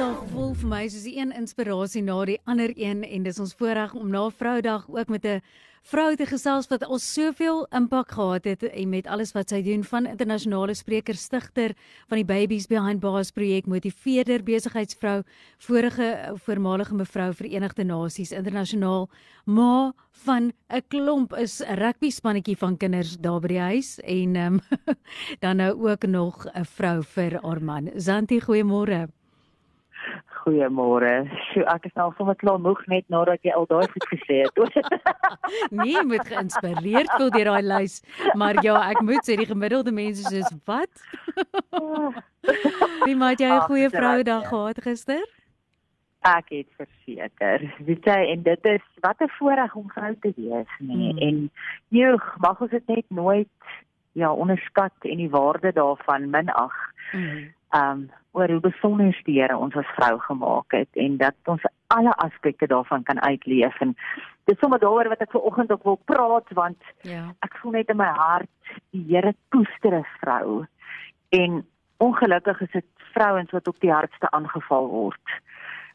Vir my soos die een inspirasie na die ander een en dis ons voorreg om na Vroudag ook met 'n vrou te gesels wat ons soveel impak gehad het en met alles wat sy doen van internasionale spreker stigter van die Babies Behind Bars projek motiveerder besigheidsvrou vorige voormalige mevrou Verenigde Nasies internasionaal ma van 'n klomp is 'n rugby spannetjie van kinders daar by die huis en um, dan nou ook nog 'n vrou vir haar man. Zanti goeiemôre Goeiemôre. So ek is nou sommer klaar moeg net nadat jy al daai goed gesê het. nee, moet geïnspireerd voel deur daai lys. Maar ja, ek moet sê die gemiddelde mense sê wat? Wie maak jy 'n goeie vroudag gehad gister? Ek het verseker. Weet jy en dit is wat 'n voorreg om vrou te wees, nee. Hmm. En joeg, mag ons dit net nooit ja, onderskat en die waarde daarvan minag. Hmm um oor hoe besonder die Here ons as vrou gemaak het en dat ons alle aspekte daarvan kan uitleef en dis sommer daaroor wat ek ver oggend ook wil praat want ja. ek voel net in my hart die Here koester 'n vrou en ongelukkig is dit vrouens wat op die hardste aangeval word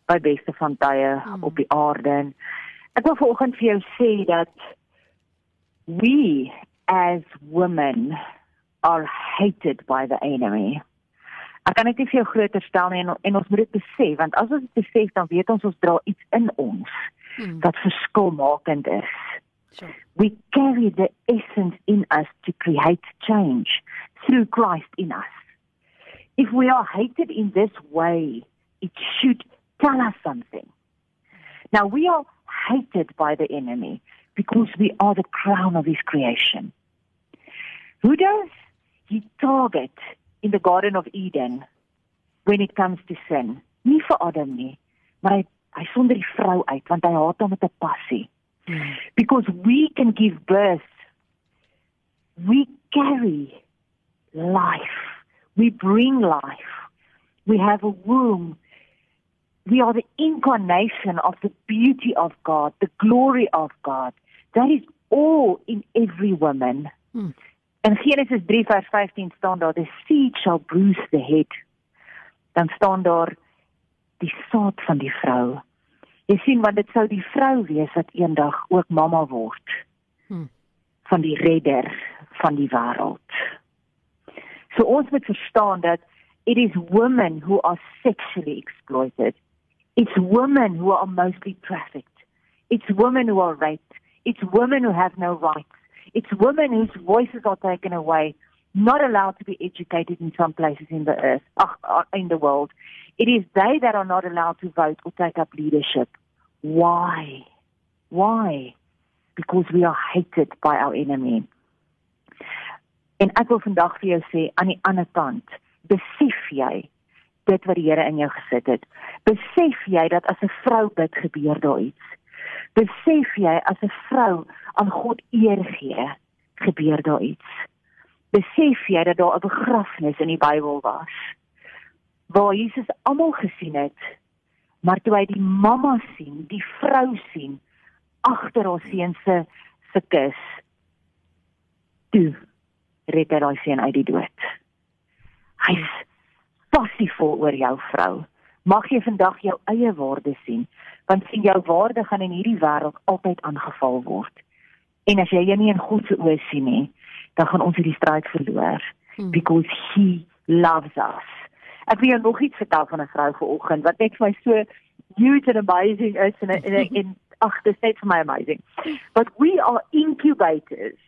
by beste van tye hmm. op die aarde en ek wil ver oggend vir jou sê dat we as women are hated by the enemy Ek kan net nie vir jou groter stel nie en, en ons moet dit besef want as ons dit besef dan weet ons ons dra iets in ons hmm. wat verskilmakend is. Sure. We carry the essence in us to create change through Christ in us. If we are hated in this way, it should tell us something. Now we are hated by the enemy because we are the crown of his creation. Who does he target in the garden of Eden when it comes to sin. Nie vir Adam nie, maar hy hy sonder die vrou uit want hy haat hom met 'n passie. Hmm. Because we can give birth. We carry life. We bring life. We have a womb. We are the incarnation of the beauty of God, the glory of God. That is all in every woman. Hmm. In Genesis 3 vers 15 staan daar the seed shall bruise the head. Dan staan daar die saad van die vrou. Jy sien want dit sou die vrou wees wat eendag ook mamma word. Hmm. van die redder van die wêreld. So ons moet verstaan dat it is women who are sexually exploited. It's women who are mostly trafficked. It's women who are raped. It's women who have no rights. It's women whose voices are taken away, not allowed to be educated in some places in the earth, uh, in the world. It is they that are not allowed to vote or take up leadership. Why? Why? Because we are hated by our enemy. En ek wil vandag vir jou sê aan die ander kant, besef jy dit wat die Here in jou gesit het? Besef jy dat as 'n vrou bid gebeur daar iets? Besef jy as 'n vrou aan God eer gee, gebeur daar iets. Besef jy dat daar 'n begrafnis in die Bybel was waar Jesus almal gesien het, maar toe hy die mamma sien, die vrou sien agter haar seun se se kus, toe red hy daai seun uit die dood. Hy's passievol oor jou vrou. Mag jy vandag jou eie waarde sien, want sien jou waarde gaan in hierdie wêreld altyd aangeval word. En as jy jy nie in God se oë sien nie, dan gaan ons hierdie stryd verloor hmm. because he loves us. Ek wil jou nog iets vertel van 'n vrou vanoggend wat net vir my so huge and amazing is en en en ag dit is vir my amazing. But we are incubators.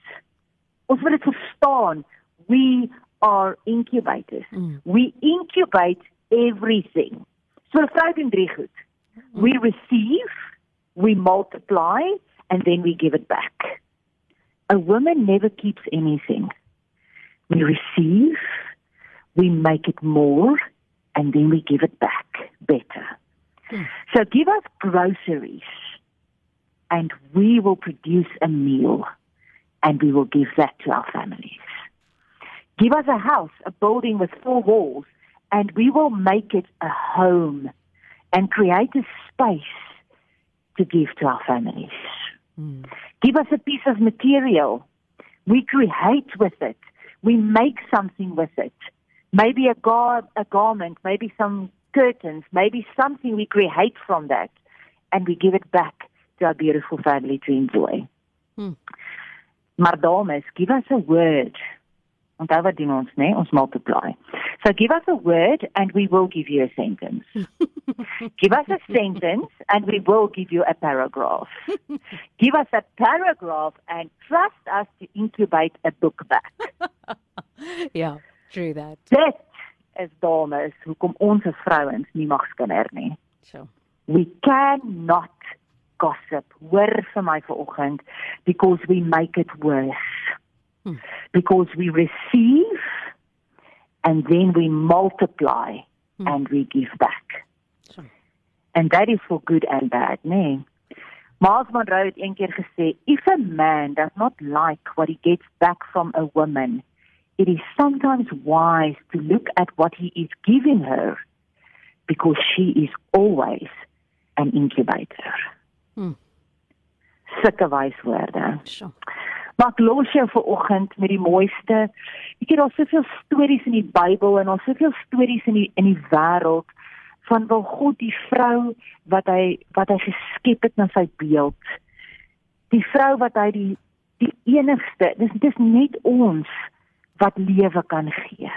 Ons moet dit verstaan. We are incubators. Mm. We incubate everything. So 'n vrou doen drie goed. We receive, we multiply and then we give it back. A woman never keeps anything. We receive, we make it more, and then we give it back better. Hmm. So give us groceries, and we will produce a meal, and we will give that to our families. Give us a house, a building with four walls, and we will make it a home and create a space to give to our families. Mm. Give us a piece of material. We create with it. We make something with it. Maybe a, gar- a garment, maybe some curtains, maybe something we create from that, and we give it back to our beautiful family to enjoy. Hmm. Maar dames, give us a word. Onthou wat doen ons, né? Ons multiply. So give us a word and we will give you a sentence. give us a sentence and we will give you a paragraph. give us a paragraph and trust us to incubate a book back. yeah, true that. Dit is dames hoekom ons as vrouens nie mag skinder nie. So. We cannot gossip. Hoor vir my vanoggend because we make it worse. Hmm. Because we receive and then we multiply hmm. and we give back. So. And that is for good and bad, nee. Miles Monroe het eendag gesê, if a man does not like what he gets back from a woman, it is sometimes wise to look at what he is giving her because she is always an incubator. Hmm. Sulke wyswoorde. Sure. Maar ek los jou vir oggend met die mooiste. Ek het al soveel stories in die Bybel en al soveel stories in die in die wêreld van wel God die vrou wat hy wat hy geskep het na sy beeld. Die vrou wat hy die die enigste, dis dis net ons wat lewe kan gee.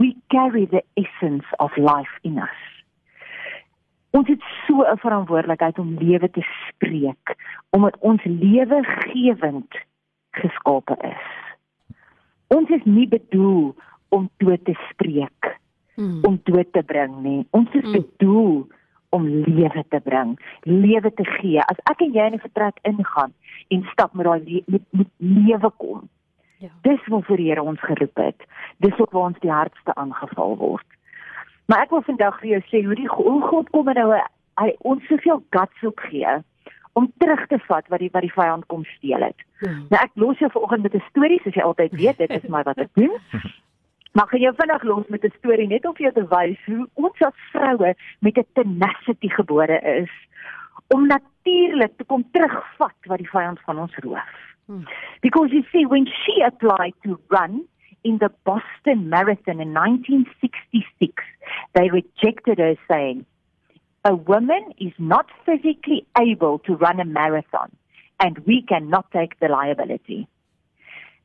We carry the essence of life in us. Ons het so 'n verantwoordelikheid om lewe te spreek omdat ons lewegewend geskape is. Ons is nie bedoel om dood te spreek, mm. om dood te bring nie. Ons is mm. bedoel om lewe te bring, lewe te gee. As ek en jy in 'n vertrek ingaan en stap met daai le met, met lewe kom. Ja. Dis wat vir Here ons geroep het. Dis wat waar ons die hardste aangeval word. Maar ek wil vandag vir jou sê hoe die hoe God kom en nou hy ons soveel guts op gee om terug te vat wat die wat die vyand kom steel het. Hmm. Nou ek los jou vanoggend met 'n storie soos jy altyd weet, dit is maar wat ek doen. Maar kan jy vinnig los met 'n storie net om vir jou te wys hoe ons as vroue met 'n tenacity gebore is om natuurlik te kom terugvat wat die vyand van ons roof. Hmm. Because you see when she applied to run in the Boston Marathon in 1966, they rejected her saying a woman is not physically able to run a marathon and we cannot take the liability.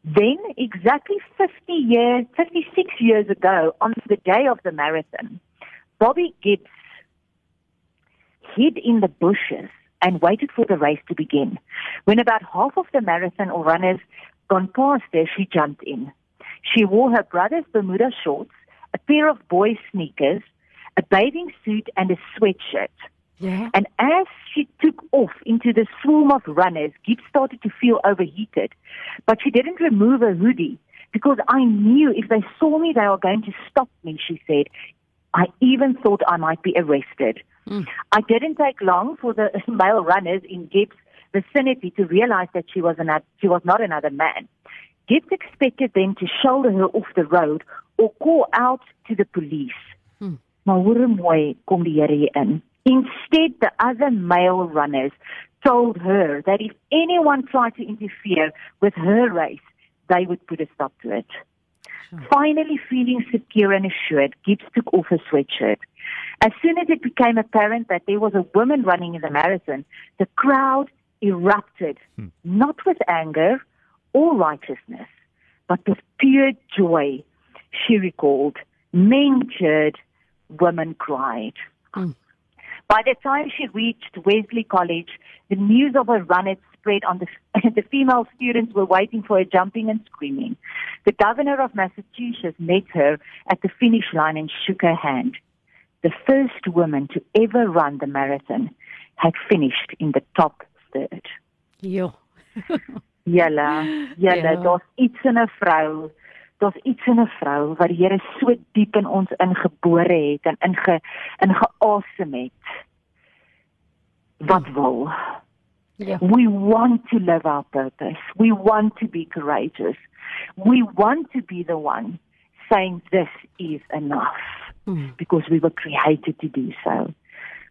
Then, exactly 50 years, 56 years ago, on the day of the marathon, Bobby Gibbs hid in the bushes and waited for the race to begin. When about half of the marathon or runners gone past her, she jumped in. She wore her brother's Bermuda shorts, a pair of boys' sneakers, a bathing suit and a sweatshirt. Yeah. And as she took off into the swarm of runners, Gibbs started to feel overheated. But she didn't remove her hoodie because I knew if they saw me, they were going to stop me, she said. I even thought I might be arrested. Mm. I didn't take long for the male runners in Gibbs' vicinity to realize that she was, another, she was not another man. Gibbs expected them to shoulder her off the road or call out to the police. Maar hoe mooi kom die Here hier in. Instead the other male runners told her that if anyone tried to interfere with her race, they would put a stop to it. Sure. Finally feeling secure and assured, Gibbs took off her sweatshirt. As soon as it became apparent that there was a woman running in the marathon, the crowd erupted, hmm. not with anger or righteousness, but with pure joy. She recalled, men cheered, women cried. Mm. By the time she reached Wesley College, the news of her run had spread on the, the female students were waiting for her jumping and screaming. The governor of Massachusetts met her at the finish line and shook her hand. The first woman to ever run the marathon had finished in the top third. Jo. Julle, julle, ja. daar's iets in 'n vrou daar's iets in 'n vrou wat die Here so diep in ons ingebore het en inge ingeasem het wat hmm. wil yeah. we want to live our purpose we want to be courageous we want to be the one saying this is enough mm. because we were created to do so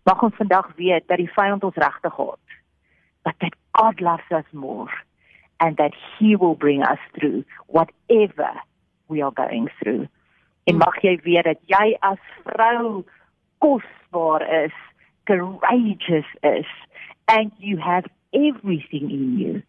mag ons vandag weet dat die vyand ons regtig haat but that God loves us more and that he will bring us through whatever we are going through. En mag jy weet dat jy as vrou kosbaar is, courageous is and you have everything in you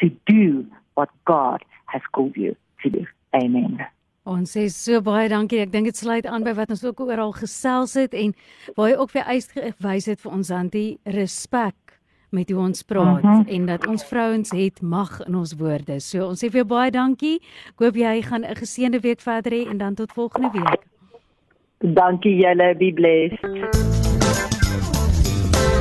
to do what God has called you to do. Amen. Ons sê so baie dankie. Ek dink dit sluit aan by wat ons ook oral gesels het en waar jy ook weer uitgewys het vir ons antie respek met hoe ons praat mhm. -huh. en dat ons vrouens het mag in ons woorde. So ons sê vir jou baie dankie. Ek hoop jy gaan 'n geseënde week verder hê en dan tot volgende week. Dankie julle, be blessed.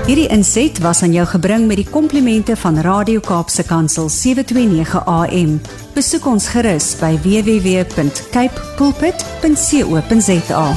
Hierdie inset was aan jou gebring met die komplimente van Radio Kaapse Kansel 729 AM. Besoek ons gerus by www.cape pulpit.co.za.